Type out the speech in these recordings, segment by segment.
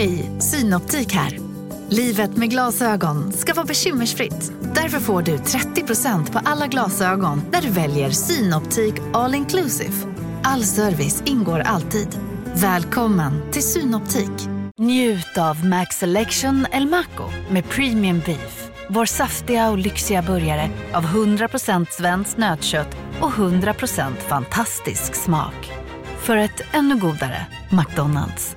Hej, Synoptik här. Livet med glasögon ska vara bekymmersfritt. Därför får du 30% på alla glasögon när du väljer Synoptik All Inclusive. All service ingår alltid. Välkommen till Synoptik. Njut av Max Selection El Maco med Premium Beef. Vår saftiga och lyxiga burgare av 100% svenskt nötkött och 100% fantastisk smak. För ett ännu godare McDonalds.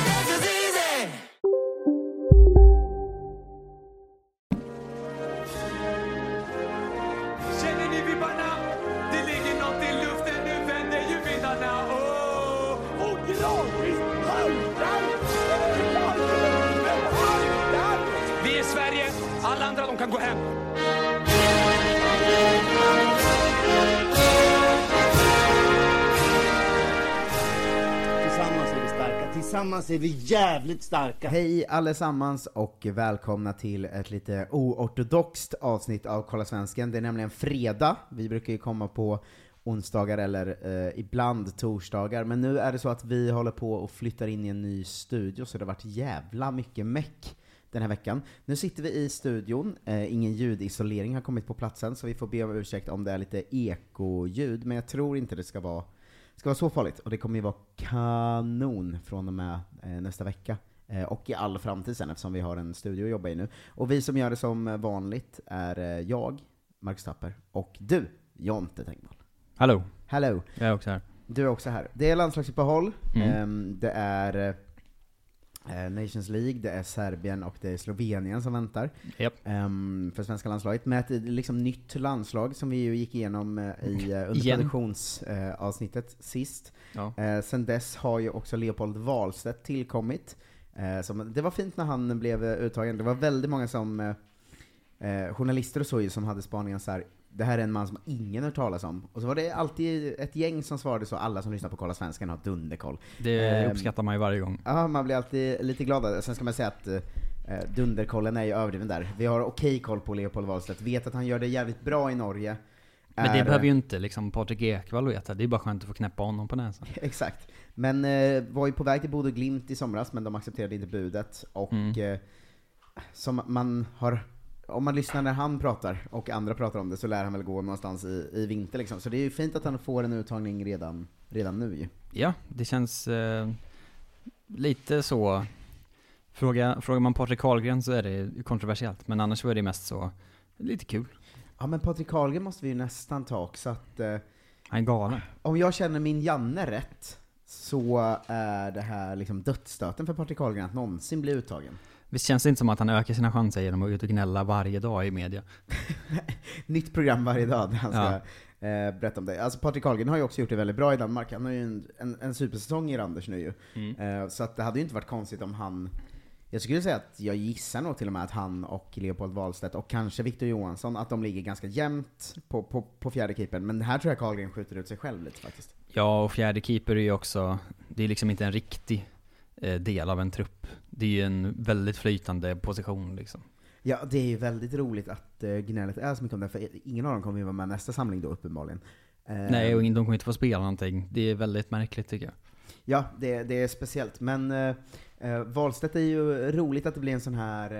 tillsammans är vi jävligt starka. Hej allesammans och välkomna till ett lite oortodoxt avsnitt av Kolla Svensken. Det är nämligen fredag, vi brukar ju komma på onsdagar eller eh, ibland torsdagar, men nu är det så att vi håller på och flyttar in i en ny studio, så det har varit jävla mycket meck den här veckan. Nu sitter vi i studion, eh, ingen ljudisolering har kommit på platsen, så vi får be om ursäkt om det är lite ekoljud, men jag tror inte det ska vara ska vara så farligt, och det kommer ju vara kanon från och med eh, nästa vecka. Eh, och i all framtid sen, eftersom vi har en studio att jobba i nu. Och vi som gör det som vanligt är eh, jag, Marcus Tapper, och du, Jonte Tengvall. Hallå, Hello! jag är också här. Du är också här. Det är landslagsuppehåll, Mm. ehm, det är Nations League, det är Serbien och det är Slovenien som väntar Japp. ehm, för svenska landslaget. Med ett liksom, nytt landslag som vi ju gick igenom eh, i, eh, under Igen. produktionsavsnittet sist. Ja. Eh, sen dess har ju också Leopold Wahlstedt tillkommit. Eh, som, det var fint när han blev eh, uttagen. Det var väldigt många som, eh, eh, journalister och så ju, som hade spaningen så här. Det här är en man som ingen hört talas om. Och så var det alltid ett gäng som svarade så, alla som lyssnar på Kolla Svenskan har dunderkoll. Det Ehm, uppskattar man ju varje gång. Ja, man blir alltid lite glad. Sen ska man säga att eh, dunderkollen är ju överdriven där. Vi har okej koll på Leopold Wahlstedt, vet att han gör det jävligt bra i Norge. Men det Är- behöver ju inte liksom Patrik Ekwall veta, det är bara skönt att få knäppa honom på näsan. Exakt. Men eh, var ju på väg till Bodø Glimt i somras, men de accepterade inte budet. Och Mm. eh, som man har, om man lyssnar när han pratar och andra pratar om det, så lär han väl gå någonstans i, i vinter liksom. Så det är ju fint att han får en uttagning redan, redan nu ju. Ja, det känns eh, lite så. Fråga, frågar man Patrik Karlgren så är det kontroversiellt, men annars så är det mest så, lite kul. Ja men Patrik Karlgren måste vi ju nästan ta också, att eh, Han är galen. om jag känner min Janne rätt, så är det här liksom dödsstöten för Patrik Karlgren att någonsin bli uttagen. Visst känns det inte som att han ökar sina chanser genom att ut och gnälla varje dag i media? Nytt program varje dag där han ska Ja. eh, berätta om det. Alltså Patrik Karlgren har ju också gjort det väldigt bra i Danmark. Han har ju en, en, en supersäsong i Randers nu ju. Mm. Eh, så att det hade ju inte varit konstigt om han jag skulle säga att jag gissar nog till och med att han och Leopold Wahlstedt och kanske Victor Johansson, att de ligger ganska jämnt på, på, på fjärde keepern. Men här tror jag Karlgren skjuter ut sig själv lite faktiskt. Ja, och fjärde keeper är ju också, det är liksom inte en riktig del av en trupp. Det är ju en väldigt flytande position liksom. Ja, det är ju väldigt roligt att uh, gnället är så mycket om det, för ingen av dem kommer ju vara med nästa samling då uppenbarligen. Eh, Nej, och de kommer inte få spela någonting. Det är väldigt märkligt tycker jag. Ja, det, det är speciellt. Men uh, Wahlstedt är ju roligt att det blir en sån här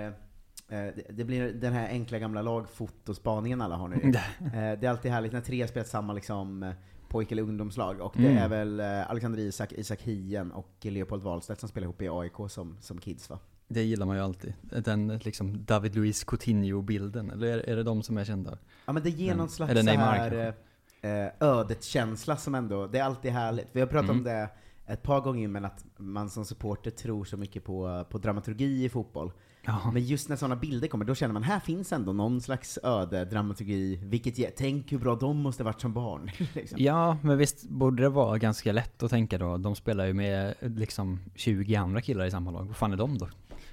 eh, eh, det- blir den här enkla gamla lagfotospaningen alla har nu. Eh, det är alltid härligt när tre spelar samma liksom, eh, pojk eller ungdomslag. Och det Mm. är väl eh, Alexander Isak, Isak Hien och Leopold Wahlstedt som spelar ihop i AIK som, som kids va? Det gillar man ju alltid. Den liksom David Luiz Coutinho-bilden, eller är, är det de som är kända? Ja men det ger någon slags eller Neymar här eh, ödet-känsla som ändå, det är alltid härligt. Vi har pratat om Mm. det ett par gånger men att man som supporter tror så mycket på, på dramaturgi i fotboll. Ja. Men just när sådana bilder kommer, då känner man här finns ändå någon slags öde, dramaturgi, vilket tänk hur bra de måste varit som barn. liksom. Ja, men visst borde det vara ganska lätt att tänka då. De spelar ju med liksom 20 andra killar i samma lag. Vad fan är de då?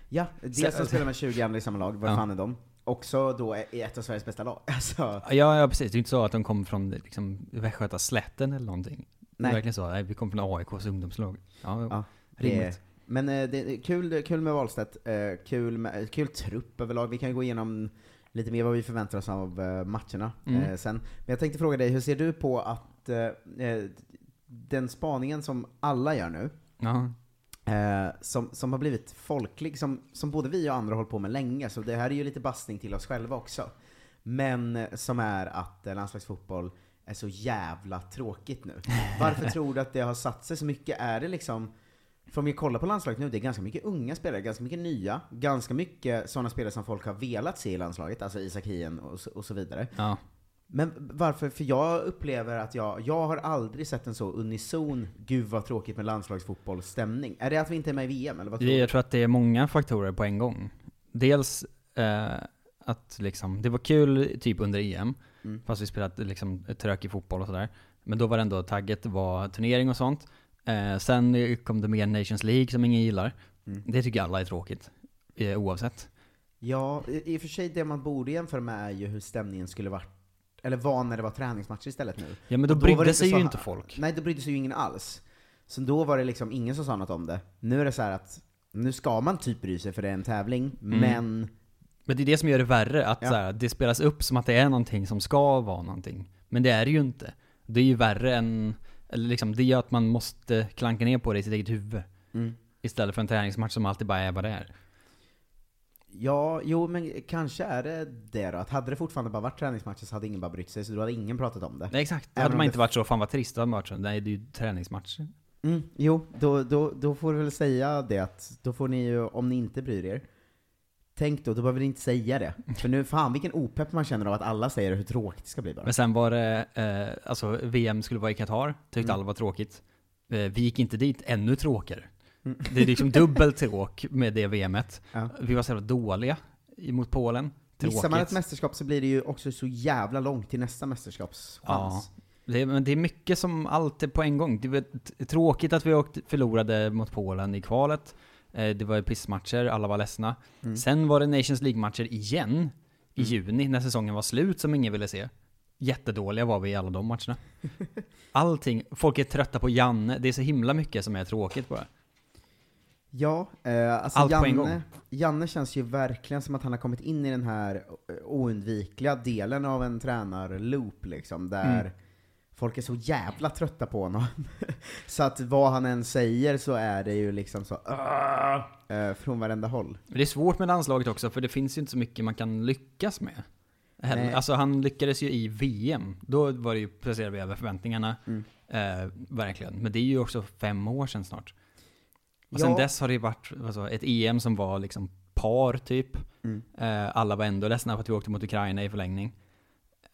Ja, dels som spelar med 20 andra i samma lag, vad Ja. fan är de? Också då i ett av Sveriges bästa lag. Alltså, Ja, ja precis. Det är inte så att de kommer från liksom Västgöta slätten eller någonting. Det Nej. är verkligen så, nej, vi kommer från AIKs ungdomslag. Ja, Ja, det. Men eh, det är kul, kul med Wahlstedt, eh, kul, med, kul trupp överlag. Vi kan gå igenom lite mer vad vi förväntar oss av eh, matcherna Mm. eh, sen. Men jag tänkte fråga dig, hur ser du på att eh, eh, den spaningen som alla gör nu, Ja. eh, som, som har blivit folklig, som, som både vi och andra har hållit på med länge, så det här är ju lite bastning till oss själva också. Men eh, som är att eh, landslagsfotboll är så jävla tråkigt nu. Varför tror du att det har satt sig så mycket? Är det liksom, för om vi kollar på landslaget nu, det är ganska mycket unga spelare, ganska mycket nya, ganska mycket sådana spelare som folk har velat se i landslaget, alltså Isak Hien och, så- och så vidare. ja. Men varför? För jag upplever att jag, jag har aldrig sett en så unison, gud vad tråkigt med landslagsfotbollsstämning. Är det att vi inte är med i VM, eller vad tror du? jag tror att det är många faktorer på en gång. Dels eh, att liksom, det var kul typ under EM, Mm. fast vi spelade liksom trökig fotboll och sådär. Men då var det ändå tagget, var turnering och sånt. Eh, sen kom det mer Nations League som ingen gillar. Mm. Det tycker alla är tråkigt, eh, oavsett. Ja, i i och för sig det man borde jämföra med är ju hur stämningen skulle varit, eller var när det var träningsmatcher istället nu. Ja men då, det brydde sig så- ju inte folk. Nej, då brydde sig ju ingen alls. Så då var det liksom ingen som sa något om det. Nu är det så här att, nu ska man typ bry sig för det är en tävling, Mm. men Men det är det som gör det värre, att Ja. så här, det spelas upp som att det är någonting som ska vara någonting. Men det är det ju inte. Det är ju värre än, eller liksom, det gör att man måste klanka ner på det i sitt eget huvud. Mm. Istället för en träningsmatch som alltid bara är vad det är. Ja, jo men kanske är det det då. Att hade det fortfarande bara varit träningsmatcher så hade ingen bara brytt sig, så då hade ingen pratat om det. Nej exakt, Även hade man inte varit så, fan vad trist det hade varit så. Nej det är ju träningsmatcher. Mm, jo, då, då, då får du väl säga det att, då får ni ju, om ni inte bryr er, tänk då, då behöver ni inte säga det. För nu, fan vilken opepp man känner av att alla säger hur tråkigt det ska bli bara. Men sen var det, eh, alltså VM skulle vara i Qatar, tyckte Mm. alla var tråkigt. Eh, vi gick inte dit, ännu tråkigare. Mm. Det är liksom dubbelt tråk med det VMet. Ja. Vi var så jävla dåliga mot Polen. Missar man ett Tråkigt. mästerskap så blir det ju också så jävla långt till nästa mästerskapschans. Det är, men det är mycket som alltid på en gång. Det t- tråkigt att vi åkte, förlorade mot Polen i kvalet. Eh, det var pissmatcher, alla var ledsna. Mm. Sen var det Nations League-matcher igen i Mm. juni när säsongen var slut som ingen ville se. Jättedåliga var vi i alla de matcherna. Allting, folk är trötta på Janne, det är så himla mycket som är tråkigt bara. Ja, eh, alltså Allt. Janne, Janne känns ju verkligen som att han har kommit in i den här eh, oundvikliga delen av en tränarloop liksom, där Mm. Folk är så jävla trötta på honom. så att vad han än säger så är det ju liksom så eh, från varenda håll. Det är svårt med landslaget också, för det finns ju inte så mycket man kan lyckas med. Heller. Nej. Alltså han lyckades ju i VM, då var det ju, presterade vi över förväntningarna. Mm. Eh, verkligen. Men det är ju också fem år sedan snart. Och Ja. sen dess har det ju varit alltså, ett EM som var liksom par typ. Mm. Eh, alla var ändå ledsna för att vi åkte mot Ukraina i förlängning.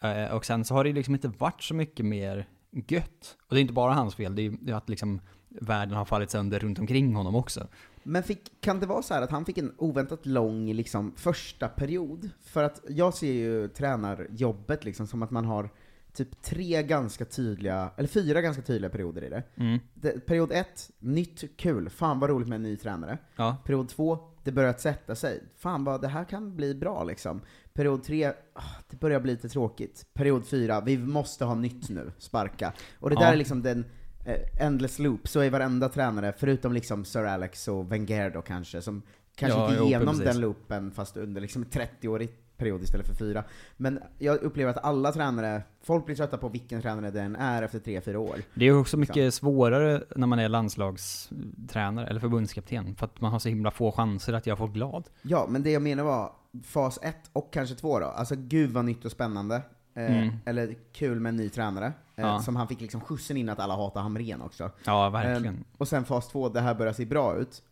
Eh, och sen så har det liksom inte varit så mycket mer gött. Och det är inte bara hans fel, det är ju att liksom världen har fallit sönder runt omkring honom också. Men fick, kan det vara så här att han fick en oväntat lång liksom, första period? För att jag ser ju tränarjobbet liksom som att man har typ tre ganska tydliga, eller fyra ganska tydliga perioder i det. Mm. det period ett, nytt, kul, fan vad roligt med en ny tränare. Ja. Period två, det börjar att sätta sig, fan vad det här kan bli bra liksom. Period tre, ah, det börjar bli lite tråkigt. Period fyra, vi måste ha nytt nu, sparka. Och det Ja. där är liksom den eh, endless loop, så är varenda tränare, förutom liksom Sir Alex och Wenger då kanske, som kanske Ja, gick jo, igenom precis. den loopen fast under liksom en 30-årig period istället för fyra. Men jag upplever att alla tränare, folk blir trötta på vilken tränare den är efter tre fyra år. Det är också mycket svårare när man är landslagstränare eller förbundskapten, för att man har så himla få chanser att göra folk glad. Ja, men det jag menar var fas 1 och kanske 2 då. Alltså gud vad nytt och spännande. Eh, Mm. Eller kul med en ny tränare. Eh, Ja. Som han fick liksom skjutsen in att alla hatar Hamrén också. Ja, verkligen. Eh, och sen fas 2, det här börjar se bra ut.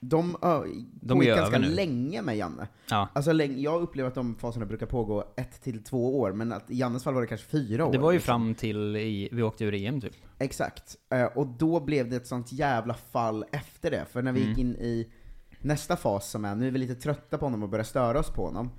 De, De pågick ganska länge med Janne. Ja. Alltså jag upplever att de faserna brukar pågå ett till två år, men att i Jannes fall var det kanske fyra år. Det var ju liksom. fram till i, vi åkte ur EM typ. Exakt. Eh, och då blev det ett sånt jävla fall efter det, för när vi Mm. gick in i nästa fas som är, nu är vi lite trötta på honom och börjar störa oss på honom,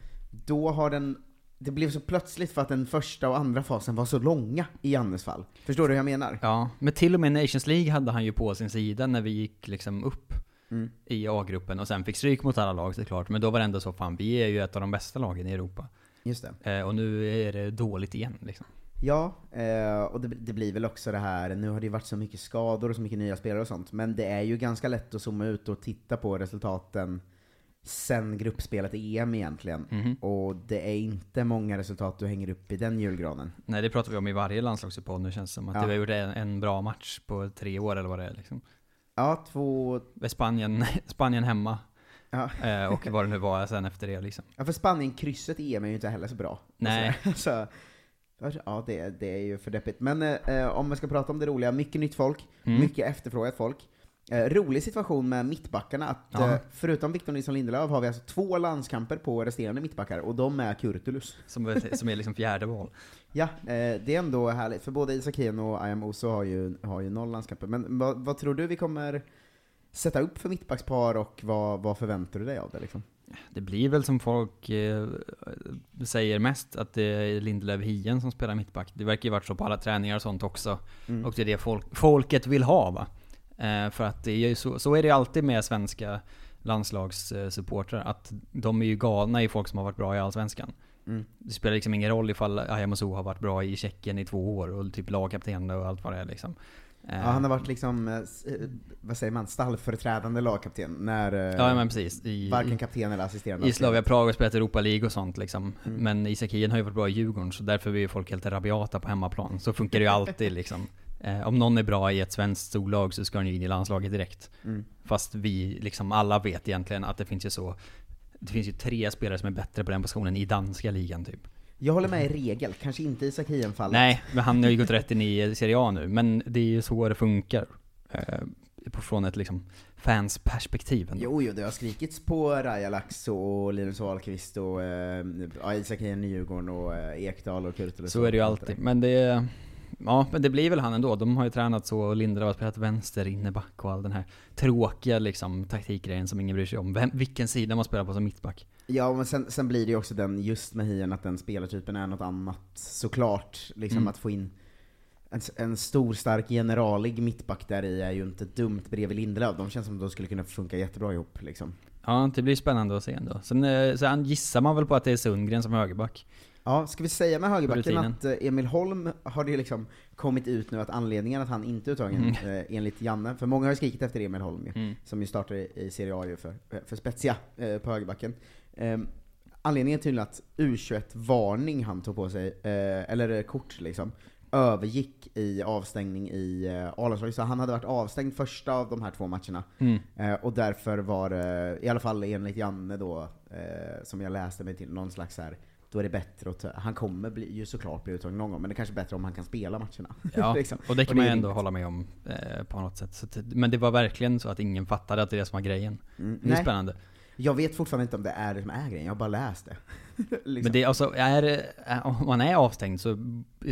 då har den, det blev så plötsligt för att den första och andra fasen var så långa i Jannes fall. Förstår du hur jag menar? Ja, men till och med Nations League hade han ju på sin sida när vi gick liksom upp Mm. i A-gruppen och sen fick stryk mot alla lag såklart. Men då var det ändå så, fan vi är ju ett av de bästa lagen i Europa. Just det. Eh, och nu är det dåligt igen liksom. Ja, eh, och det, det blir väl också det här, nu har det ju varit så mycket skador och så mycket nya spelare och sånt, men det är ju ganska lätt att zooma ut och titta på resultaten sen gruppspelet i EM egentligen. Mhm. Och det är inte många resultat du hänger upp i den julgranen. Nej, det pratar vi om i varje landslagsuppehåll nu känns det som. Att Ja. vi har gjort en, en bra match på tre år eller vad det är liksom. Ja, två... Spanien, Spanien hemma. Ja. Eh, och vad det nu var sen efter det liksom. Ja, för Spanien-krysset i EM är ju inte heller så bra. Nej. så, ja, det, det är ju för deppigt. Men eh, om man ska prata om det roliga, mycket nytt folk, Mm. mycket efterfrågat folk. Eh, rolig situation med mittbackarna, att Ja. eh, förutom Victor Nilsson Lindelöf har vi alltså två landskamper på resterande mittbackar, och de är Kurtulus. Som, som är liksom fjärde val. Ja, eh, det är ändå härligt, för både Isak Hien och Ayam Oso har ju, har ju noll landskamper. Men vad, vad tror du vi kommer sätta upp för mittbackspar, och vad, vad förväntar du dig av det liksom? Det blir väl som folk eh, säger mest, att det är Lindelöf Hien som spelar mittback. Det verkar ju varit så på alla träningar och sånt också. Mm. Och det är det folk, folket vill ha va. Eh, för att det är ju så, så är det ju alltid med svenska landslagssupportrar, att de är ju galna i folk som har varit bra i Allsvenskan. Mm. Det spelar liksom ingen roll ifall Ayam Oso har varit bra i Tjeckien i två år och typ lagkapten och allt vad det är liksom. Ja, han har varit liksom, eh, eh, vad säger man, stallföreträdande lagkapten när Ja men precis. I, varken kapten eller assisterande I Slavia Prag har spelat Europa League och sånt liksom. Mm. Men Isak har ju varit bra i Djurgården, så därför blir ju folk helt rabiata på hemmaplan. Så funkar det ju alltid liksom. Eh, om någon är bra i ett svenskt storlag så ska han ju in i landslaget direkt. Mm. Fast vi, liksom alla vet egentligen att det finns ju så Det finns ju tre spelare som är bättre på den positionen i danska ligan typ. Jag håller med i regel, kanske inte i Isak Hien-fallet. Nej, men han har ju gått rätt in i Serie A nu. Men det är ju så det funkar. Eh, från ett liksom fans perspektiv ändå. Jo, jo, det har skrikits på Rajalax och Linus Wahlqvist och eh, Isak Hien i Djurgården och eh, Ekdal och Kurtulus. Så är det ju alltid. Men det... Ja, men det blir väl han ändå. De har ju tränat så, och Lindelöf har spelat vänster inneback och all den här tråkiga liksom taktikgrejen som ingen bryr sig om. Vem, vilken sida man spelar på som mittback. Ja, men sen, sen blir det ju också den, just med Hien, att den spelartypen är något annat såklart. Liksom Mm. att få in en, en stor, stark, generalig mittback där i är ju inte dumt bredvid Lindelöf. De känns som att de skulle kunna funka jättebra ihop liksom. Ja, det blir spännande att se ändå. Sen, eh, sen gissar man väl på att det är Sundgren som högerback. Ja, ska vi säga med högerbacken att eh, Emil Holm har det liksom kommit ut nu att anledningen att han inte är uttagen, Mm. eh, enligt Janne, för många har ju skrikit efter Emil Holm ju, Mm. som ju startar i, Serie A ju för, eh, för Spezia eh, på högerbacken. Ehm, anledningen till att U21-varning han tog på sig, eh, eller eh, kort liksom, övergick i avstängning i eh, A-landslaget, så han hade varit avstängd första av de här två matcherna. Mm. Eh, och därför var det, i alla fall enligt Janne då, eh, som jag läste mig till, någon slags här då är det bättre att ta, han kommer bli, ju såklart bli uttagen någon gång, men det är kanske är bättre om han kan spela matcherna. Ja, Liksom. och det kan Och man ju ändå hålla med om eh, på något sätt. Att, men det var verkligen så att ingen fattade att det är det som var grejen. Mm, Det är nej, spännande. jag vet fortfarande inte om det är det som är grejen, jag har bara läst det. liksom. Men det alltså, är, om man är avstängd så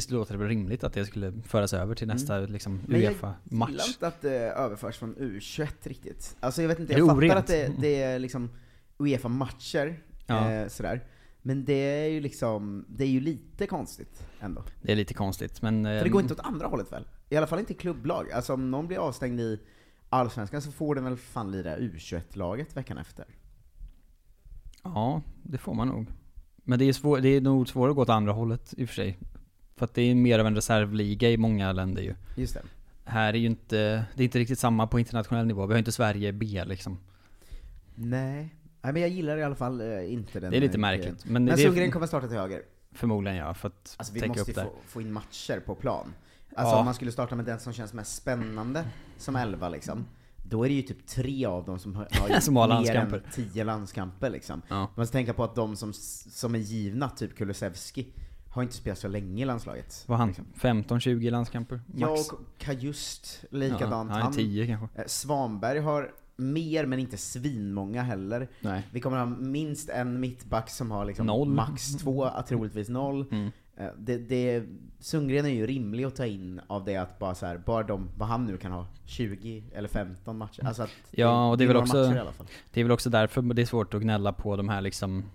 låter det väl rimligt att det skulle föras över till nästa liksom, Mm. Men jag gillar Uefa-match. inte att det överförs från U21 riktigt. Alltså jag vet inte, jag det fattar orent? att det, det är liksom Uefa-matcher, Ja. eh, sådär. Men det är ju liksom, det är ju lite konstigt ändå. Det är lite konstigt, men... För det ehm, går inte åt andra hållet väl? I alla fall inte i klubblag. Alltså om någon blir avstängd i Allsvenskan så får den väl fan lira U21-laget veckan efter. Ja, det får man nog. Men det är, svår, det är nog svårare att gå åt andra hållet i och för sig. För att det är mer av en reservliga i många länder ju. Just det. Här är ju inte, det är inte riktigt samma på internationell nivå. Vi har inte Sverige B liksom. Nej. Nej men jag gillar i alla fall eh, inte den Det är lite märkligt. Men, Men det Sundgren är kommer starta till höger. förmodligen ja, för att Alltså vi täcka måste upp ju där. få, få in matcher på plan. Alltså Ja. om man skulle starta med den som känns mest spännande som elva liksom. Då är det ju typ tre av dem som har, har, Som har mer landskamper. än tio landskamper liksom. Ja. Man måste tänka på att de som, som är givna, typ Kulusevski, har inte spelat så länge i landslaget. Vad han? liksom. 15-20 landskamper? Ja, Max? och Kajust, likadant. Ja, han är 10 kanske. Eh, Svanberg har mer, men inte svinmånga heller. Nej. Vi kommer ha minst en mittback som har liksom Noll. max två, troligtvis noll. Mm. Eh, Det, det, Sundgren är ju rimlig att ta in av det att bara så här, bara de, vad han nu kan ha, 20 eller 15 matcher. Alltså att Ja, och det är väl också-. Det är väl också därför det är svårt att gnälla på de här liksom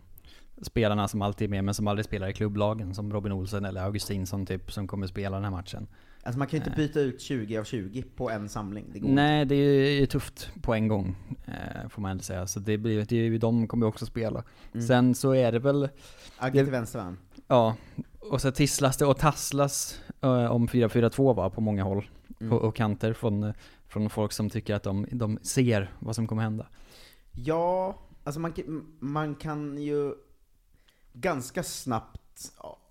spelarna som alltid är med men som aldrig spelar i klubblagen. Som Robin Olsen eller Augustinsson typ, som kommer spela den här matchen. Alltså man kan ju inte byta ut 20 av 20 på en samling. Det Nej, det är ju tufft på en gång, eh, får man ändå säga. Så det blir, det är ju, de kommer ju också spela. Mm. Sen så är det väl, inte. Agge till vänster va? ja, Och så tisslas det och tasslas eh, om 4-4-2 va, på många håll. Mm. Och, och kanter från, från folk som tycker att de, de ser vad som kommer hända. Ja, alltså man, man kan ju ganska snabbt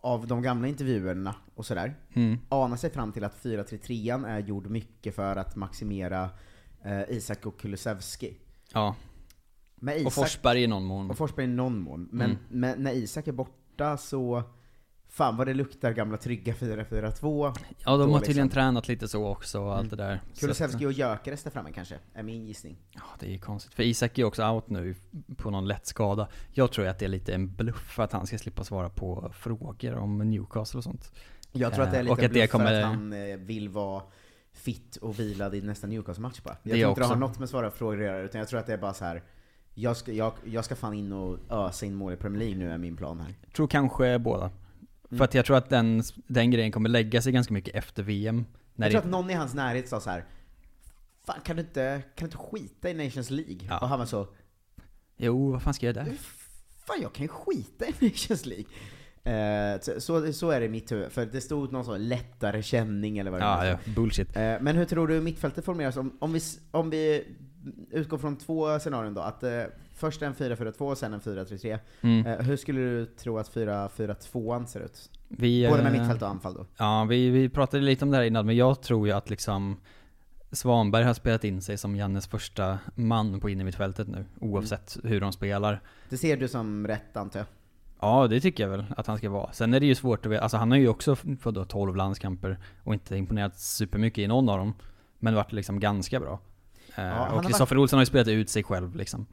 av de gamla intervjuerna och sådär, Mm. ana sig fram till att 4-3-3an är gjord mycket för att maximera eh, Isak och Kulusevski. Ja, Med och Isak, Forsberg i någon mån. och Forsberg i någon mån, men, Mm. men när Isak är borta så, fan vad det luktar gamla trygga 4-4-2. Ja, de har tydligen liksom. tränat lite så också och allt Mm. det där. Kulusevski och Gyökeres där framme kanske, är min gissning. Ja, det är ju konstigt. För Isak är ju också out nu på någon lätt skada. Jag tror att det är lite en bluff att han ska slippa svara på frågor om Newcastle och sånt. Jag tror att det är Eh, lite och att det bluff kommer- för att han eh, vill vara fit och vilad i nästa Newcastle-match bara. Jag Det tror inte det har något med svara frågor att göra, utan jag tror att det är bara så här. Jag ska, jag, jag ska fan in och ösa in mål i Premier League nu är min plan här. Jag tror kanske båda. Mm. För att jag tror att den, den grejen kommer lägga sig ganska mycket efter VM. När jag tror det, att någon i hans närhet sa så här. Fan kan du inte, kan du inte skita i Nations League? Ja. Och han var så, jo, vad fan ska jag göra där? fan jag kan ju skita i Nations League. Eh, så, så, så är det i mitt huvud, för det stod någon sån lättare känning eller vad det Ja, var. ja, bullshit. Eh, Men hur tror du mittfältet formeras? Om, om, vi, om vi utgår från två scenarion då, att eh, först en 4-4-2 och sen en 4-3-3. Mm. Eh, hur skulle du tro att 4-4-2 ser ut? Vi, Både med eh, mittfält och anfall då. Ja, vi, vi pratade lite om det här innan, men jag tror ju att liksom Svanberg har spelat in sig som Jannes första man på innermittfältet nu, oavsett Mm. hur de spelar. Det ser du som rätt antar jag? Ja, det tycker jag väl att han ska vara. Sen är det ju svårt att veta, alltså han har ju också fått då 12 landskamper och inte imponerat supermycket i någon av dem. Men varit liksom ganska bra. Eh, har och Kristoffer Olsson har ju spelat ut sig själv liksom.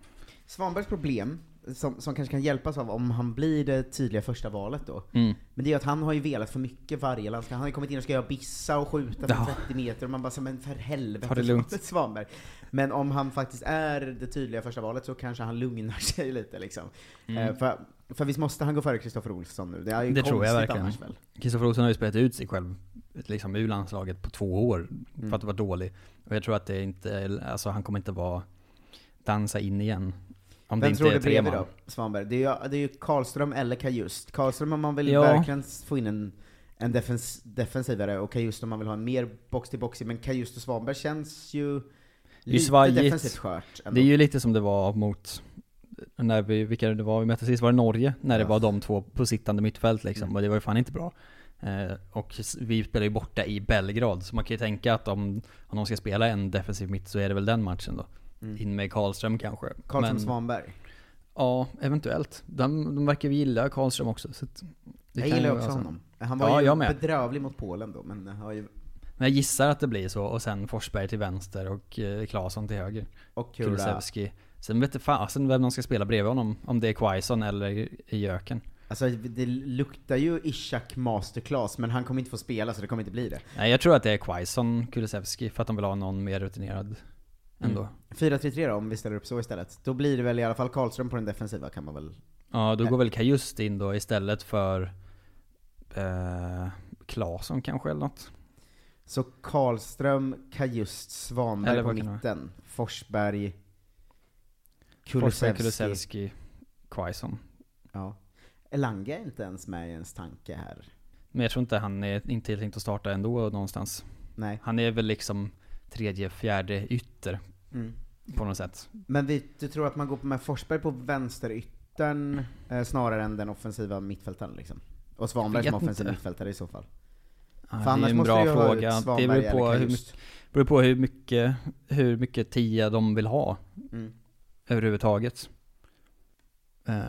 Svanbergs problem, som, som kanske kan hjälpas av om han blir det tydliga första valet då, Mm. men det är ju att han har ju velat för mycket varje landskamp. Han har ju kommit in och ska göra bissa och skjuta från Ja. 30 meter och man bara så, men för helvete Ta det lugnt. Svanberg. Men om han faktiskt är det tydliga första valet så kanske han lugnar sig lite liksom. Eh, för, för visst måste han gå före Kristoffer Olsson nu? Det är ju Mm. Det tror jag konstigt verkligen. annars väl? Kristoffer Olsson har ju spelat ut sig själv liksom ur landslaget på två år Mm. för att vara dålig. Och jag tror att det inte, alltså han kommer inte vara dansa in igen. Om det Vem inte tror är du tre bredvid då, Svanberg? Det är ju, det är ju Karlström eller Kajust. Karlström om man vill Ja. verkligen få in en, en defens, defensivare och Kajust om man vill ha en mer box-till-boxig, men Kajust och Svanberg känns ju lite svajigt. defensivt skört ändå. Det är ju lite som det var mot, när vi, vilka det var vi mötte sist, var det Norge? När det Ja. var de två på sittande mittfält liksom, Mm. och det var ju fan inte bra. Eh, och vi spelar ju borta i Belgrad, så man kan ju tänka att om, om de ska spela en defensiv mitt så är det väl den matchen då. Mm. In med Karlström kanske. Karlström Svanberg. Ja, eventuellt. De, de verkar ju gilla Karlström också. Så Jag gillar ju också honom. Han var Ja, ju bedrövlig mot Polen då, men har ju, Men jag gissar att det blir så, och sen Forsberg till vänster och eh, Claesson till höger. och. Kulusevski. Sen vet fasen vem de ska spela bredvid honom, om det är Quaison eller Jöken. Alltså det luktar ju Ishak masterclass, men han kommer inte få spela så det kommer inte bli det. Nej jag tror att det är Quaison, Kulusevski, för att de vill ha någon mer rutinerad ändå. Mm. 4-3-3 då, om vi ställer upp så istället. Då blir det väl i alla fall Karlström på den defensiva kan man väl... Ja, då går väl Kajust in då istället för eh, Claesson kanske eller något. Så Karlström, Kajust, Svanberg på mitten. Forsberg, Forsberg, Kulusevski. Kulusevski, Quaison. Ja. Elanga är inte ens med i ens tanke här. Men jag tror inte han är inte tänkt att starta ändå någonstans. Nej. Han är väl liksom tredje, fjärde ytter Mm. på något sätt. Men vi, du tror att man går med Forsberg på vänsteryttern eh, snarare än den offensiva mittfältaren liksom? Och Svanberg som offensiv inte. mittfältare i så fall? Ja, För det är en bra fråga. Det beror på hur, mycket- beror på hur mycket, hur mycket tia de vill ha Mm. överhuvudtaget. Uh,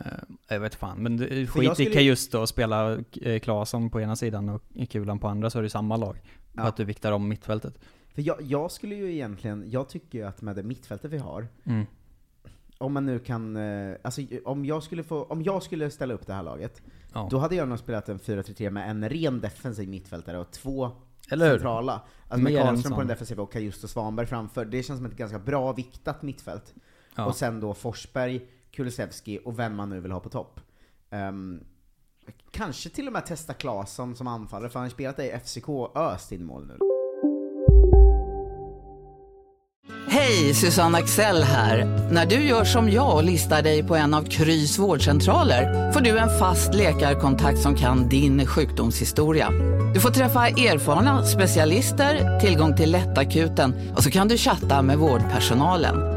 jag vet fan, men det- skit skulle- i Kajust då och spela eh, Claesson på ena sidan och Kulan på andra så är det samma lag. Ja. För att du viktar om mittfältet. För jag, jag skulle ju egentligen, jag tycker ju att med det mittfältet vi har, Mm. om man nu kan, eh, alltså om jag skulle få, om jag skulle ställa upp det här laget, Ja. då hade jag nog spelat en 4-3-3 med en ren defensiv mittfältare och två Eller centrala. Alltså med Mer Karlström på den defensiva och Kajust och Svanberg framför. Det känns som ett ganska bra viktat mittfält. Ja. Och sen då Forsberg, Kulusevski och vem man nu vill ha på topp. Um, kanske till och med testa Claesson som anfallare, för han har spelat i FCK och öst in mål nu. Hej, Susanne Axel här. När du gör som jag och listar dig på en av Krys vårdcentraler får du en fast läkarkontakt som kan din sjukdomshistoria. Du får träffa erfarna specialister, tillgång till lättakuten och så kan du chatta med vårdpersonalen.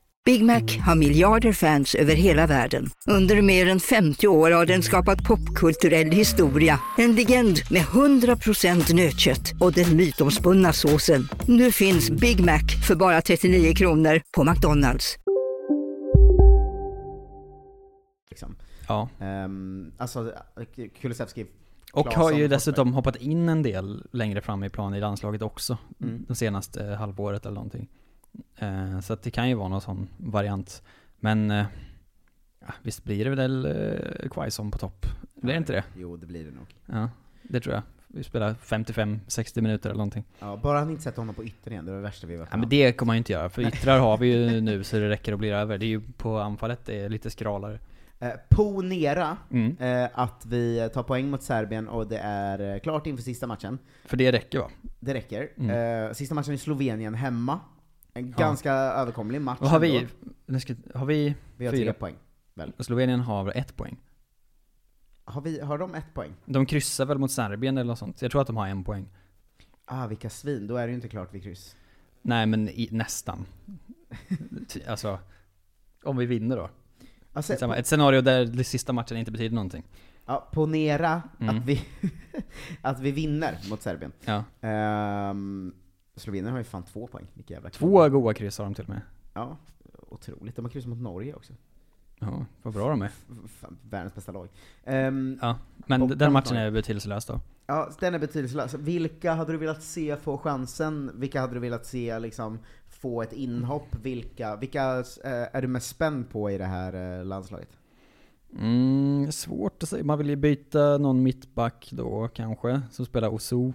Big Mac har miljarder fans över hela världen. Under mer än 50 år har den skapat popkulturell historia. En legend med 100% nötkött och den mytomspunna såsen. Nu finns Big Mac för bara 39 kronor på McDonalds. Liksom. Ja. Um, alltså, Kulusevski Och har ju dessutom hoppat in en del längre fram i plan i landslaget också. Mm. Det senaste eh, halvåret eller någonting. Eh, så att det kan ju vara någon sån variant. Men eh, ja, visst blir det väl eh, Quaison på topp? Blir det inte det? Jo, det blir det nog. Ja, det tror jag. Vi spelar 55-60 minuter eller någonting. Ja, bara han inte sätter honom på yttern igen, det var det värsta vi varit Ja, men det kommer man ju inte göra, för yttrar har vi ju nu så det räcker och blir över. Det är ju på anfallet det är lite skralare. Eh, ponera Mm. eh, att vi tar poäng mot Serbien och det är eh, klart inför sista matchen. För det räcker va? Det räcker. Mm. Eh, sista matchen i Slovenien hemma. En ganska överkomlig match Vad har vi? ändå. nu ska- Har vi Vi har fyra? tre poäng. Väl. Och Slovenien har ett poäng. Har, vi, har de ett poäng? De kryssar väl mot Serbien eller något sånt? Jag tror att de har en poäng. Ah, vilka svin. Då är det ju inte klart vid kryss. Nej men i, nästan. Ty- alltså, om vi vinner då. Alltså, Samma, ett scenario där den sista matchen inte betyder någonting. ja, ponera Mm. att, vi att vi vinner mot Serbien. Ja. Um, Slovenien har ju fan två poäng. Vilka jävla Två goa kryss har de till och med. Ja, otroligt. De har kryssat mot Norge också. Ja, vad bra de är. Fan, världens bästa lag. Ehm, Ja, men den matchen är betydelselös då. Ja, den är betydelselös. Vilka hade du velat se få chansen? Vilka hade du velat se liksom få ett inhopp? Vilka, vilka eh, är du mest spänd på i det här eh, landslaget? Mm, svårt att säga. Man vill ju byta någon mittback då kanske, som spelar Oso.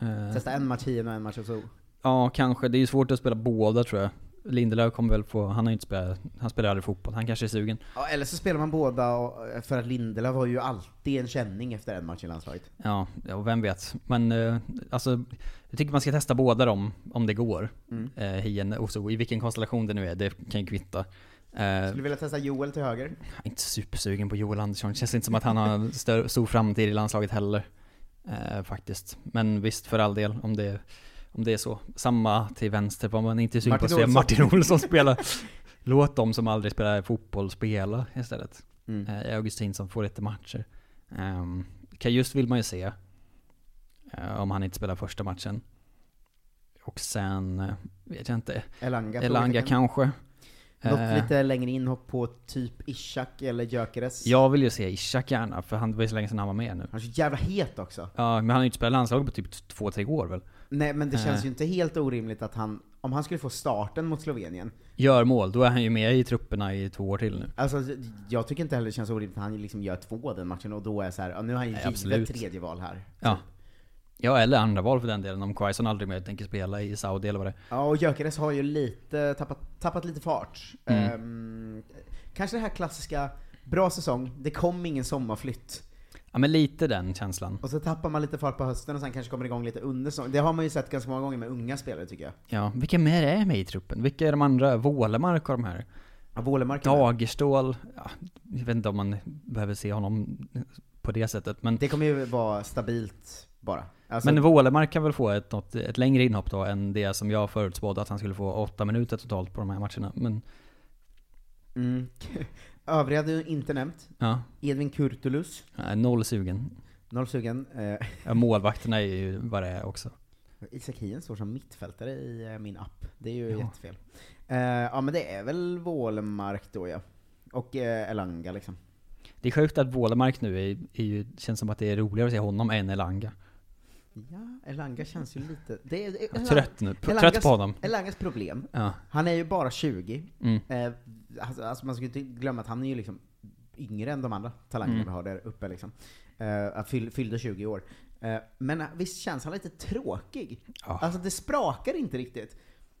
Eh, Testa en match hien och en match och så. Ja, kanske. Det är ju svårt att spela båda tror jag. Lindelöf kommer väl få, han har ju inte spelat, han spelar aldrig fotboll, han kanske är sugen. Ja, eller så spelar man båda, och, eh, för att Lindelöf har ju alltid en känning efter en match i landslaget. Ja, och vem vet. Men eh, alltså, jag tycker man ska testa båda dem, om det går. Mm. Eh, Hien och Oso, i vilken konstellation det nu är, det kan ju kvitta. Eh, Skulle du vilja testa Joel till höger? Jag är inte supersugen på Joel Andersson, känns inte som att han har en stör, stor framtid i landslaget heller. Eh, faktiskt. Men visst, för all del, om det, om det är så. Samma till vänster, var man inte sugen på att se. Martin Olsson spela. Låt de som aldrig spelar fotboll spela istället. Mm. Eh, Augustin som får lite matcher. Um, just vill man ju se. eh, om han inte spelar första matchen. Och sen, eh, vet jag inte. Elanga? Elanga kanske. Något Eh, lite längre inhopp på typ Ishak eller Gyökeres? Jag vill ju se Ishak gärna, för han var ju så länge sedan han var med nu. Han är så jävla het också. Ja, men han har ju inte spelat landslag på typ två, tre år väl? Nej men det känns Eh. ju inte helt orimligt att han, om han skulle få starten mot Slovenien, Gör mål, då är han ju med i trupperna i två år till nu. alltså jag tycker inte heller det känns orimligt att han liksom gör två den matchen och då är så här, nu har han ju givet tredje val här. Ja. Ja, eller andra val för den delen, om Quaison aldrig mer tänker spela i Saudi eller vad det är. Ja, och Gyökeres har ju lite, tappat, tappat lite fart. Mm. Ehm, kanske det här klassiska, bra säsong, det kom ingen sommarflytt. Ja men lite den känslan. Och så tappar man lite fart på hösten och sen kanske kommer igång lite under säsongen. Det har man ju sett ganska många gånger med unga spelare tycker jag. Ja, vilka mer är med i truppen? Vilka är de andra? Wålemark och de här? Ja, med. Dagerstål? Ja, jag vet inte om man behöver se honom på det sättet, men... Det kommer ju vara stabilt bara. Alltså, Men Wålemark kan väl få ett, något, ett längre inhopp då än det som jag förutspådde att han skulle få åtta minuter totalt på de här matcherna. Men mm. Övriga du inte nämnt. ja, Edvin Kurtulus, är noll sugen. noll sugen. Eh, Ja, målvakterna är ju vad det är också. Isak Hien står som mittfältare i eh, min app. Det är ju Ja. jättefel. Eh, ja men det är väl Wålemark då ja. Och Elanga liksom. Det är sjukt att Wålemark nu är, är ju, känns som att det är roligare att se honom än Elanga. Ja, Elanga känns ju lite... Det är, är trött nu, Elangas- trött på honom. Elangas problem, Ja. han är ju bara 20. Mm. Eh, alltså, alltså man ska ju inte glömma att han är ju liksom yngre än de andra talangerna Mm. vi har där uppe liksom. Uh, fyll, fyllde 20 år. Eh, men visst känns han lite tråkig? Ja. Alltså det sprakar inte riktigt.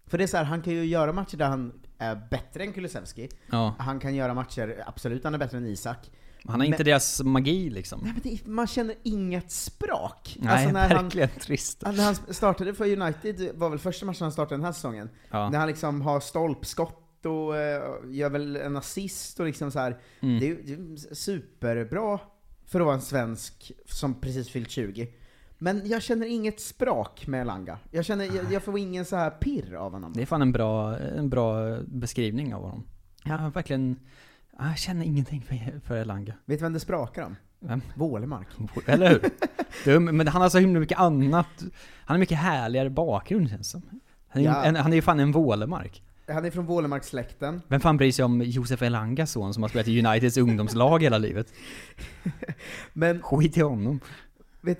För det är så här, han kan ju göra matcher där han är bättre än Kulusevski. Ja. Han kan göra matcher, absolut han är bättre än Isak. Han har inte Men- deras magi liksom. Nej, men det, man känner inget sprak. Nej, alltså när han, verkligen trist. när han startade för United, var väl första matchen han startade den här säsongen. Ja. När han liksom har stolpskott och eh, gör väl en assist och liksom så här. Mm. Det är ju superbra för att vara en svensk som precis fyllt 20. Men jag känner inget sprak med Elanga. Jag känner, jag, jag får ingen så här pirr av honom. Det är fan en bra, en bra beskrivning av honom. Ja, verkligen. Ja, Jag känner ingenting för, för Elanga. Vet du vem det sprakar om? Vem? Wålemark. Eller hur? Dum, men han har så himla mycket annat. Han har mycket härligare bakgrund känns som. Han är, Ja. en, han är ju fan en Wålemark. Han är från Wålemarkssläkten. Vem fan bryr sig om Josef Elangas son som har spelat i Uniteds ungdomslag hela livet? Men, Skit i honom. vet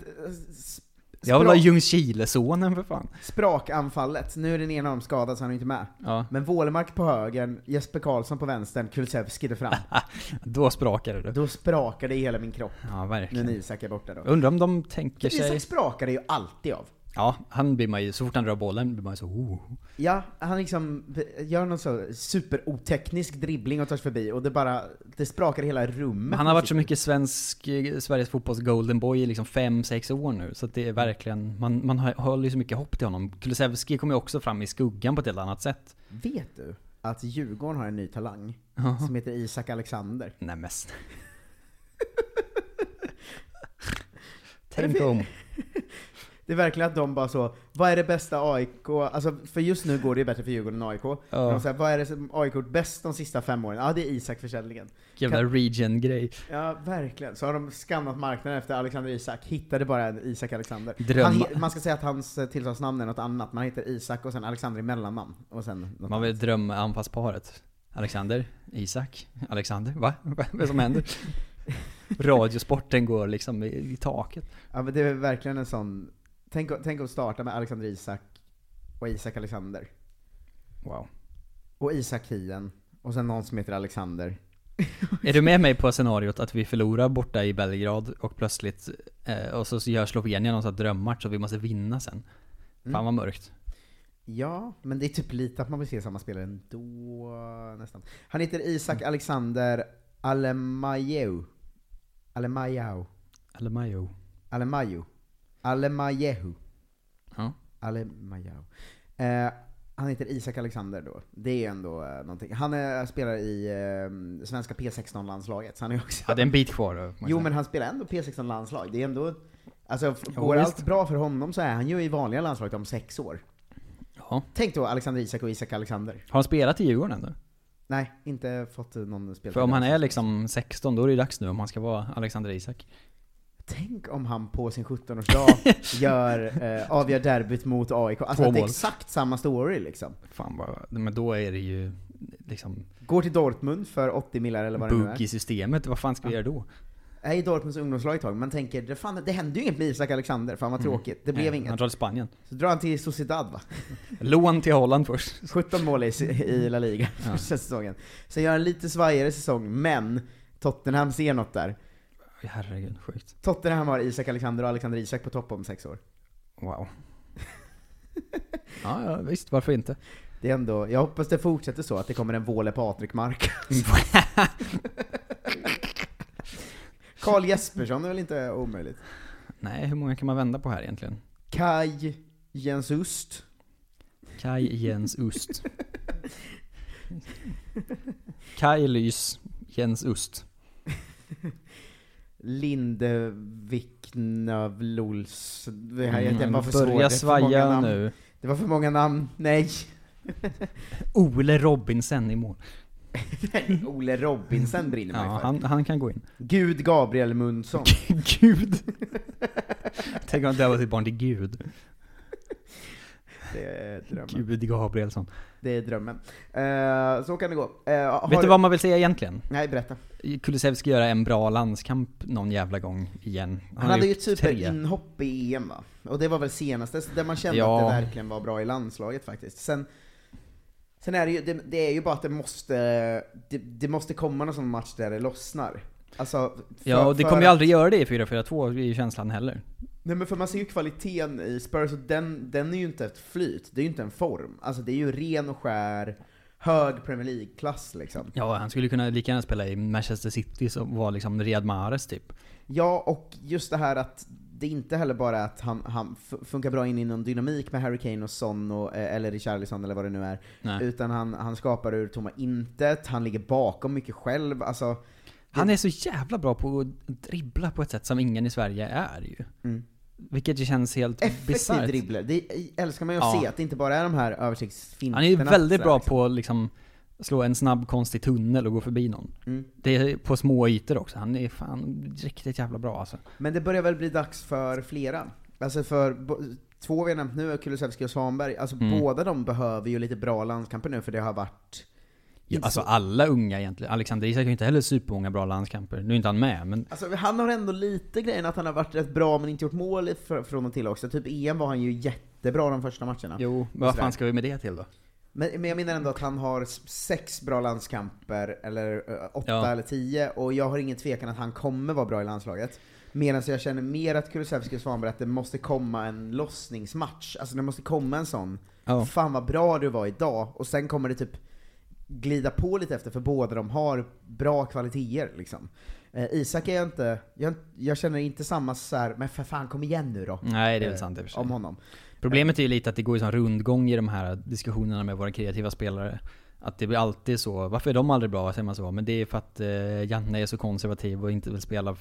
Jag vill ha Ljungskile-sonen för fan. Sprakanfallet, nu är den ena av dem skadad så han är inte med. Ja, Men Wålemark på högern, Jesper Karlsson på vänstern, Kulusevski där fram. då sprakar det. Då sprakar det i hela min kropp. Ja, verkligen. när Isak är borta då. Undrar om de tänker sig... Isak sprakar det ju alltid av. Ja, han blir man ju, så fort han rör bollen blir man ju så oh. Ja, han liksom gör någon så superoteknisk dribbling och tar sig förbi och det bara, det sprakar hela rummet. Han har varit så mycket svensk, eh, Sveriges fotbolls golden boy i liksom 5-6 år nu, så det är verkligen, man, man har- håller ju så mycket hopp till honom. Kulusevski kommer ju också fram i skuggan på ett helt annat sätt. Vet du att Djurgården har en ny talang som heter Isak Alexander? Nej mest. Tänk om. Det är verkligen att de bara så, vad är det bästa AIK, alltså för just nu går det ju bättre för Djurgården än AIK. Ja. Men de säger, vad är det som AIK gjort bäst de sista fem åren? Ja, det är Isak-försäljningen. Jävla regen-grej. Ja, verkligen. Så har de skannat marknaden efter Alexander Isak, hittade bara en Isak Alexander. Han, man ska säga att hans eh, tilltalsnamn är något annat, man heter Isak och sen Alexander i mellannamn. Och sen Man vill drömma anfallsparet. Alexander, Isak, Alexander, va? Vad är det som händer? Radiosporten går liksom i, i taket. Ja men det är verkligen en sån, tänk, tänk att starta med Alexander Isak och Isak Alexander. Wow. Och Isak Hien, och sen någon som heter Alexander. Är du med mig på scenariot att vi förlorar borta i Belgrad och plötsligt, eh, och så gör Slovenien någon sån här drömmatch och vi måste vinna sen? Fan Mm. vad mörkt. Ja, men det är typ lite att man vill se samma spelare ändå, nästan. Han heter Isak Alexander Alemayehu. Alemayehu. Eller Mayo. Alemayehu. Ja. Alemayehu. Eh, han heter Isak Alexander då. Det är ändå eh, någonting. Han är, spelar i eh, svenska P16-landslaget, så han är också... Ja, det är en bit kvar då. Jo men han spelar ändå P16-landslag. Det är ändå... Alltså, Jo, går visst. allt bra för honom så är han ju i vanliga landslaget om sex år. Ja. Tänk då Alexander Isak och Isak Alexander. Har han spelat i Djurgården ändå? Nej, inte fått någon spel. För om han är liksom 16, då är det ju dags nu om han ska vara Alexander Isak. Tänk om han på sin 17-årsdag gör, eh, avgör derbyt mot AIK. Alltså Två att det är mål. exakt samma story liksom. Fan vad, men då är det ju liksom Går till Dortmund för 80 millar eller vad det nu bugg är. i systemet, vad fan ska vi göra då? Är i Dortmunds ungdomslag ett tag, man tänker det, fan, det hände ju inget med Isak Alexander, fan vad tråkigt. Det blev Mm. Nej, inget. Han drar till Spanien. Så drar han till Sociedad va? Lån till Holland först. 17 mål i, i La Liga Ja. första säsongen. Sen gör han lite svajigare säsong, men Tottenham ser något där. Herregud, sjukt. Tottenham har Isak Alexander och Alexander Isak på topp om sex år. Wow. Ja, ja, visst, varför inte? Det är ändå, jag hoppas det fortsätter så, att det kommer en Våle Patrik-mark. Karl Jespersson är väl inte omöjligt? Nej, hur många kan man vända på här egentligen? Kaj Jens Ust. Kai Jens Ust. Kai Lys Jens Ust. Lindevik Det här det var för svårt. Mm, Börja är för många svaja nu. Det var för många namn. Nej. Ole Robinson i mål. Ole Robinson brinner man Ja, för. han, han kan gå in. Gud Gabriel Mundsson. Gud. Tänk om det var sitt barn till Gud. Det är drömmen. Gud Gabrielsson. Det är drömmen. Eh, så kan det gå. Har Vet du vad man vill säga egentligen? Nej, berätta. Kulusevski göra en bra landskamp någon jävla gång igen. Han, hade ju typ ett inhopp i EM va? Och det var väl senaste, där man kände Ja. att det verkligen var bra i landslaget faktiskt. Sen, sen är det ju, det, det är ju bara att det måste, det, det måste komma någon sån match där det lossnar. Alltså, för, Ja, och det kommer ju aldrig göra det i 4-4-2 i känslan heller. Nej men för man ser ju kvaliteten i Spurs, och den, den är ju inte ett flyt, det är ju inte en form. Alltså det är ju ren och skär, hög Premier League-klass liksom. Ja, han skulle kunna lika gärna spela i Manchester City som var liksom Riyad Mahrez typ. Ja, och just det här att det inte heller bara att han, han funkar bra in i någon dynamik med Harry Kane och Son, och, eh, eller Richarlison eller vad det nu är. Nej. Utan han, han skapar ur tomma intet, han ligger bakom mycket själv, alltså... Han är så jävla bra på att dribbla på ett sätt som ingen i Sverige är ju. Mm. Vilket ju känns helt bisarrt. dribbler, det älskar man ju att Ja. se, att det inte bara är de här översiktsfinterna. Han är ju väldigt bra liksom. på att liksom slå en snabb konstig tunnel och gå förbi någon. Mm. Det är på små ytor också. Han är fan riktigt jävla bra alltså. Men det börjar väl bli dags för flera? Alltså för två vi har nämnt nu, Kulusevski och Svanberg, alltså Mm. båda de behöver ju lite bra landskamper nu för det har varit... Ja, alltså så- alla unga egentligen. Alexander Isak har ju inte heller supermånga bra landskamper. Nu är inte han med, men Alltså han har ändå lite grejen att han har varit rätt bra men inte gjort mål från och till också. Typ EM var han ju jättebra de första matcherna. jo, vad sådär. fan ska vi med det till då? Men, men jag menar ändå att han har sex bra landskamper, eller eh, åtta Ja. eller tio, och jag har ingen tvekan att han kommer vara bra i landslaget. Medan jag känner mer att Kulusevski och Svanberg, att det måste komma en lossningsmatch. Alltså det måste komma en sån, Ja. fan vad bra du var idag, och sen kommer det typ glida på lite efter, för båda de har bra kvaliteter liksom. Eh, Isak är jag inte, jag, jag känner inte samma så här, men för fan kom igen nu då. Nej, det är väl eh, sant i och för sig. Om honom. Problemet är ju lite att det går ju sån rundgång i de här diskussionerna med våra kreativa spelare. Att det blir alltid så, varför är de aldrig bra, säger man så? Men det är för att eh, Janne är så konservativ och inte vill spela,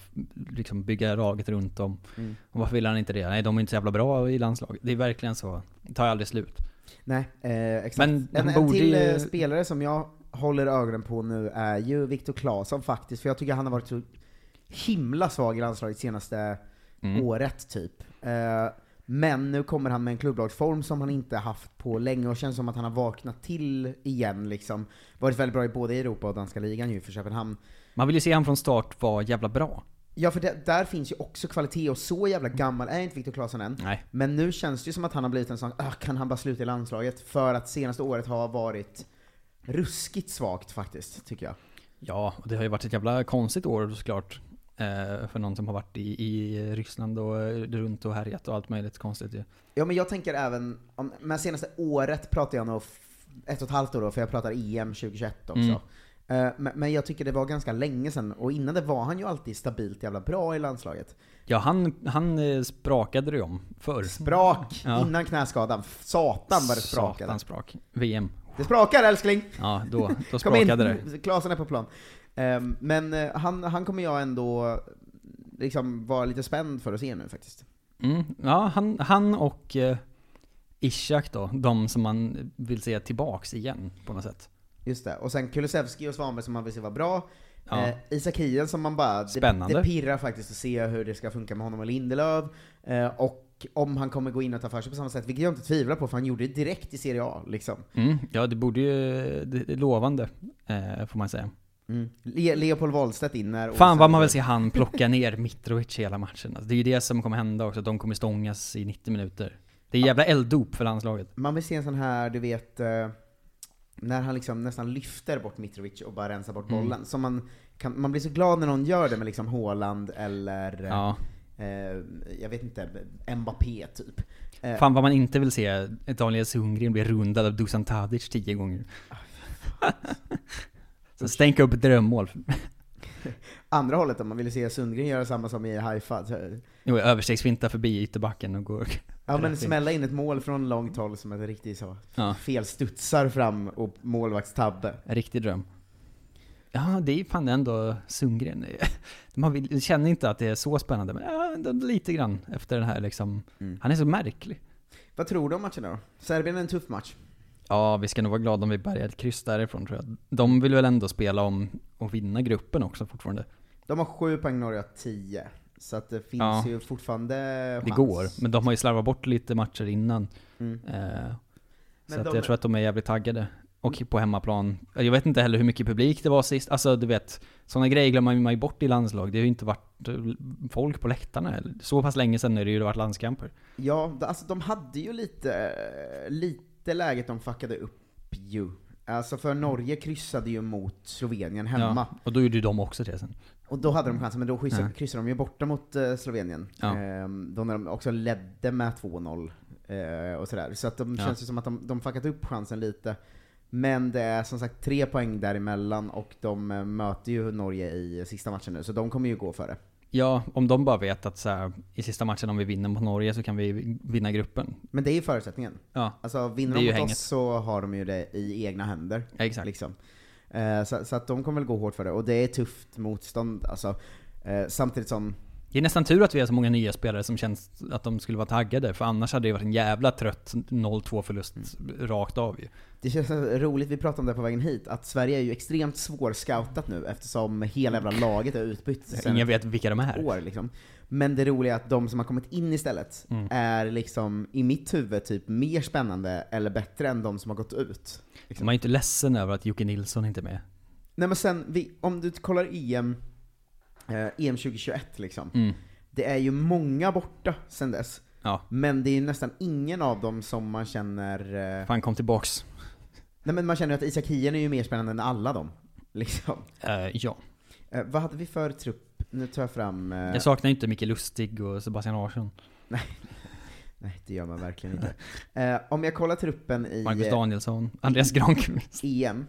liksom bygga laget runt dem. Mm. Och varför vill han inte det? Nej, de är inte så jävla bra i landslaget. Det är verkligen så. Det tar aldrig slut. Nej, eh, exakt. Men en, en borde till eh, spelare som jag håller ögonen på nu är ju Viktor Claesson faktiskt, för jag tycker han har varit så himla svag i landslaget senaste Mm. året typ. Eh, men nu kommer han med en klubblagsform som han inte haft på länge och känns som att han har vaknat till igen liksom. Varit väldigt bra i både Europa och danska ligan ju för Köpenhamn. Man vill ju se han från start vara jävla bra. Ja för det, där finns ju också kvalitet och så jävla gammal är inte Viktor Claesson än. Nej. Men nu känns det ju som att han har blivit en sån, ah, kan han bara sluta i landslaget? För att senaste året har varit ruskigt svagt faktiskt, tycker jag. Ja, och det har ju varit ett jävla konstigt år såklart. Eh, för någon som har varit i, i Ryssland och eh, runt och härjat och allt möjligt konstigt ju. Ja men jag tänker även, om, men senaste året pratar jag nog ett och ett halvt år då, för jag pratar EM 2021 också. Mm. Eh, men, jag tycker det var ganska länge sedan, och innan det var han ju alltid stabilt jävla bra i landslaget. Ja, han, han eh, sprakade det om förr. Sprak! Ja. Innan knäskadan. Satan vad det sprakade. Satan sprak. VM. Det sprakar älskling! Ja, då, då sprakade det. Klasen är på plan. Ehm, men eh, han, han kommer jag ändå liksom vara lite spänd för att se nu faktiskt. Mm, ja, han, han och eh, Ishak då, de som man vill se tillbaks igen på något sätt. Just det. Och sen Kulusevski och Svanberg som man vill se var bra. Ja. Eh, Isak Hien som man bara... Det, Spännande. det pirrar faktiskt att se hur det ska funka med honom och Lindelöf. Eh, och om han kommer gå in och ta för sig på samma sätt, vilket jag inte tvivlar på, för han gjorde det direkt i Serie A liksom. Mm, ja, det borde ju, det är lovande, eh, får man säga. Mm. Le Leopold Wahlstedt in när... Fan vad man vill se han plocka ner Mitrovic hela matchen. Alltså, det är ju det som kommer hända också, att de kommer stångas i 90 minuter. Det är jävla elddop för landslaget. Man vill se en sån här, du vet, eh, när han liksom nästan lyfter bort Mitrovic och bara rensar bort Mm. bollen. Så man, kan, man blir så glad när någon gör det med liksom Haaland eller, Ja. eh, jag vet inte, Mbappé typ. Eh, Fan vad man inte vill se Daniel Sundgren bli rundad av Dusan Tadic tio gånger. Så stänka upp ett drömmål. Andra hållet om man vill se Sundgren göra samma som i Haifa. Jo, överstegsfinta förbi ytterbacken och går... ja men smälla in ett mål från långt håll som ett riktigt så, Ja. felstudsar fram och målvaktstabbe. En riktig dröm. Ja, det är fan ändå Sundgren. Man vill, känner inte att det är så spännande, men ja, lite grann efter den här liksom. Mm. Han är så märklig. Vad tror du om matchen då? Serbien är en tuff match. Ja, vi ska nog vara glada om vi bärgar ett kryss därifrån tror jag. De vill väl ändå spela om och vinna gruppen också fortfarande. De har sju poäng, Norge har tio. Så att det finns Ja. ju fortfarande Det chans. går, men de har ju slarvat bort lite matcher innan. Mm. Eh, Men så de- jag tror att de är jävligt taggade. Och på hemmaplan. Jag vet inte heller hur mycket publik det var sist. Alltså du vet, sådana grejer glömmer man ju bort i landslag. Det har ju inte varit eh, folk på läktarna. Så pass länge sedan är det ju varit landskamper. Ja, alltså de hade ju lite, eh, lite läget de fuckade upp ju. Alltså för Norge kryssade ju mot Slovenien hemma. Ja, och då gjorde ju de också det sen. Och då hade de chansen, men då kryssade, Ja. kryssade de ju borta mot eh, Slovenien. Ja. Ehm, då när de också ledde med 2-0 eh, och sådär. Så att de Ja. känns ju som att de, de fuckat upp chansen lite. Men det är som sagt tre poäng däremellan och de eh, möter ju Norge i sista matchen nu, så de kommer ju gå före. Ja, om de bara vet att så här, i sista matchen om vi vinner mot Norge så kan vi vinna gruppen. Men det är ju förutsättningen. Ja, Alltså vinner de mot hänget. oss så har de ju det i egna händer. ja exakt. Liksom. Eh, så, så att de kommer väl gå hårt för det, och det är tufft motstånd alltså. Eh, samtidigt som, Det är nästan tur att vi har så många nya spelare som känns att de skulle vara taggade, för annars hade det varit en jävla trött 0-2 förlust rakt av ju. det känns roligt, vi pratade om det på vägen hit, att Sverige är ju extremt svårscoutat nu eftersom hela jävla laget är utbytt Ingen vet vilka de är. år liksom. Men det roliga är att de som har kommit in istället Mm. är liksom, i mitt huvud, typ mer spännande eller bättre än de som har gått ut. Liksom. Man är ju inte ledsen över att Jocke Nilsson inte är med. Nej men sen, vi, om du kollar EM, EM 2021 liksom, Mm. det är ju många borta sen dess. Ja, Men det är ju nästan ingen av dem som man känner... Eh, fan kom tillbaks. nej men man känner att Isak Hien är ju mer spännande än alla dem. Liksom. Eh, ja. Eh, vad hade vi för trupp? Nu tar jag fram... Eh, Jag saknar ju inte Micke Lustig och Sebastian Larsson. nej, det gör man verkligen inte. Eh, om jag kollar truppen i Marcus eh, Danielsson, Andreas Granqvist. EM,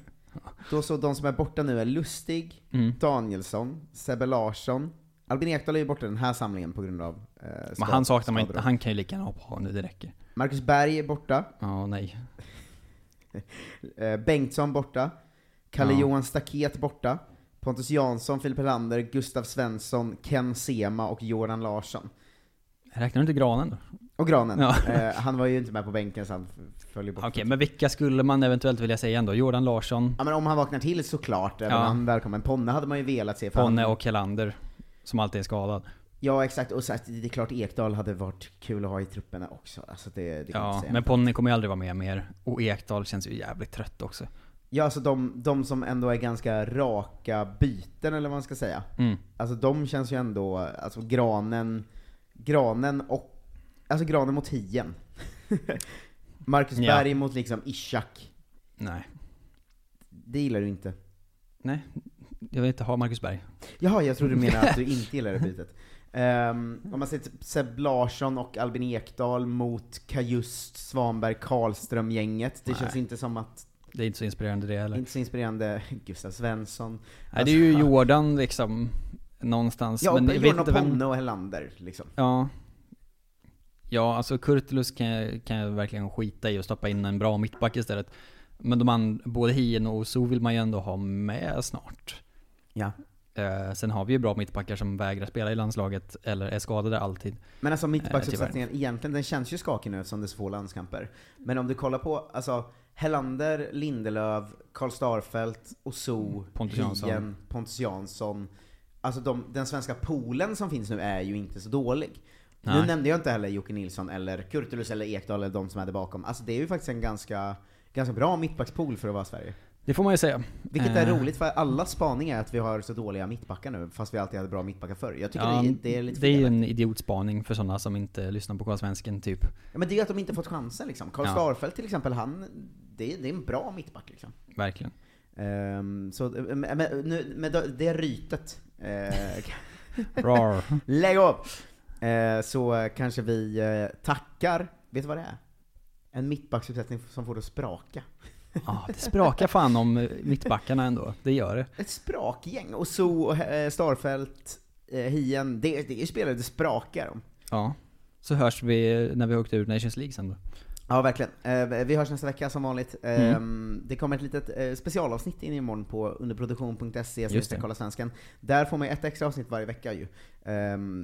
då så de som är borta nu är Lustig, Mm. Danielsson, Sebbe Larsson, Albin Ekdal är ju borta den här samlingen på grund av eh, Men han saknar man inte, han kan ju lika gärna hoppa av nu, det räcker. Marcus Berg är borta, Ja, nej. eh, Bengtsson borta, Kalle Ja. Johan Staket borta, Pontus Jansson, Filip Helander, Gustav Svensson, Ken Sema och Jordan Larsson. Räknar du inte Granen då? Och Granen. Ja. Eh, han var ju inte med på bänken så han följer bort. Okej, men vilka skulle man eventuellt vilja säga ändå? Jordan Larsson, Ja men om han vaknar till såklart, även Ja. han välkommen. Ponne hade man ju velat se. Ponne han, och Helander, som alltid är skadad. Ja exakt, och så det är klart Ekdal hade varit kul att ha i trupperna också. Alltså det, det Ja, men Ponne kommer ju aldrig vara med mer. Och Ekdal känns ju jävligt trött också. Ja alltså de, de som ändå är ganska raka byten eller vad man ska säga. Mm. Alltså de känns ju ändå, alltså granen, granen och, alltså granen mot Hien. Marcus Ja. Berg mot liksom Ishak. Nej. Det gillar du inte. Nej. Jag vill inte ha Marcus Berg. Jaha, jag trodde du menade att du inte gillar det bytet. Um, om man säger typ Seb Larsson och Albin Ekdal mot Kajust, Svanberg, Karlström-gänget. Det Nej. känns inte som att, Det är inte så inspirerande det heller. inte så inspirerande, Gustav Svensson. Nej, det är ju Jordan liksom, någonstans. Ja, men och vet Jordan inte vem... Ponne och Helander liksom. Ja. Ja, alltså Kurtulus kan jag, kan jag verkligen skita i och stoppa in en bra mittback istället. Men de an, både Hien och So vill man ju ändå ha med snart. Ja. Eh, sen har vi ju bra mittbackar som vägrar spela i landslaget, eller är skadade alltid. Men alltså Eh, mittbacksuppsättningen, egentligen, den känns ju skakig nu eftersom det är så få landskamper. Men om du kollar på, alltså, Helander, Lindelöf, Karl Starfelt, Oso, Pontus Jansson. Hien, Pontus Jansson. Alltså de, den svenska poolen som finns nu är ju inte så dålig. Nu Nej. nämnde jag inte heller Jocke Nilsson eller Kurtulus eller Ekdal eller de som är där bakom. Alltså det är ju faktiskt en ganska, ganska bra mittbackspool för att vara Sverige. Det får man ju säga. Vilket är Eh, roligt för alla spaning är att vi har så dåliga mittbackar nu, fast vi alltid hade bra mittbackar förr. Jag tycker Ja, det, är, det är lite det är ju en idiotspaning för sådana som inte lyssnar på Karlsvensken, typ. Ja men det är ju att de inte fått chansen liksom. Karl Ja. Starfelt till exempel, han, det, är- det är en bra mittback liksom. Verkligen. Ehm, så, eh, men, men, nu, med det- rytet, eh, Rar. lägg av! Eh, så kanske vi eh, tackar, vet du vad det är? En mittbacksuppsättning som får det att spraka. Ja, det sprakar fan om eh, mittbackarna ändå. Det gör det. Ett sprakgäng, och så Starfelt, Hien, det, det är ju spelare det sprakar om. Ja. Så hörs vi när vi åkt ur Nations League sen då. Ja, verkligen. Vi hörs nästa vecka som vanligt. Mm. Det kommer ett litet specialavsnitt in imorgon på underproduktion.se kolla svensken. Där får man ett extra avsnitt varje vecka ju.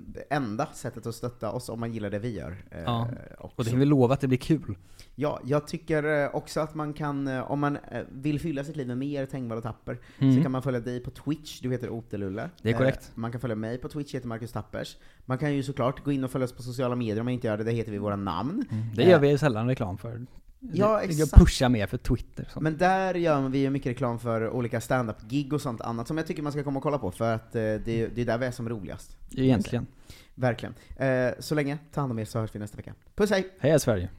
Det enda sättet att stötta oss om man gillar det vi gör. eh, Ja. Och det kan vi lova att det blir kul. Ja, jag tycker eh, också att man kan, eh, om man vill fylla sitt liv med mer Tengvall och Tapper, Mm. så kan man följa dig på Twitch, du heter Otelulle. Det är korrekt. Eh, Man kan följa mig på Twitch, jag heter Marcus Tappers. Man kan ju såklart gå in och följa oss på sociala medier om man inte gör det, där heter vi våra namn. Det Eh, gör vi sällan reklam för. Ja, exakt. pushar mer för Twitter. sånt. Men där gör vi ju mycket reklam för olika stand-up-gig och sånt annat som jag tycker man ska komma och kolla på, för att eh, det, det är där vi är som roligast. Egentligen. Verkligen. Eh, så länge, ta hand om er så hörs vi nästa vecka. Puss hej! Heja Sverige!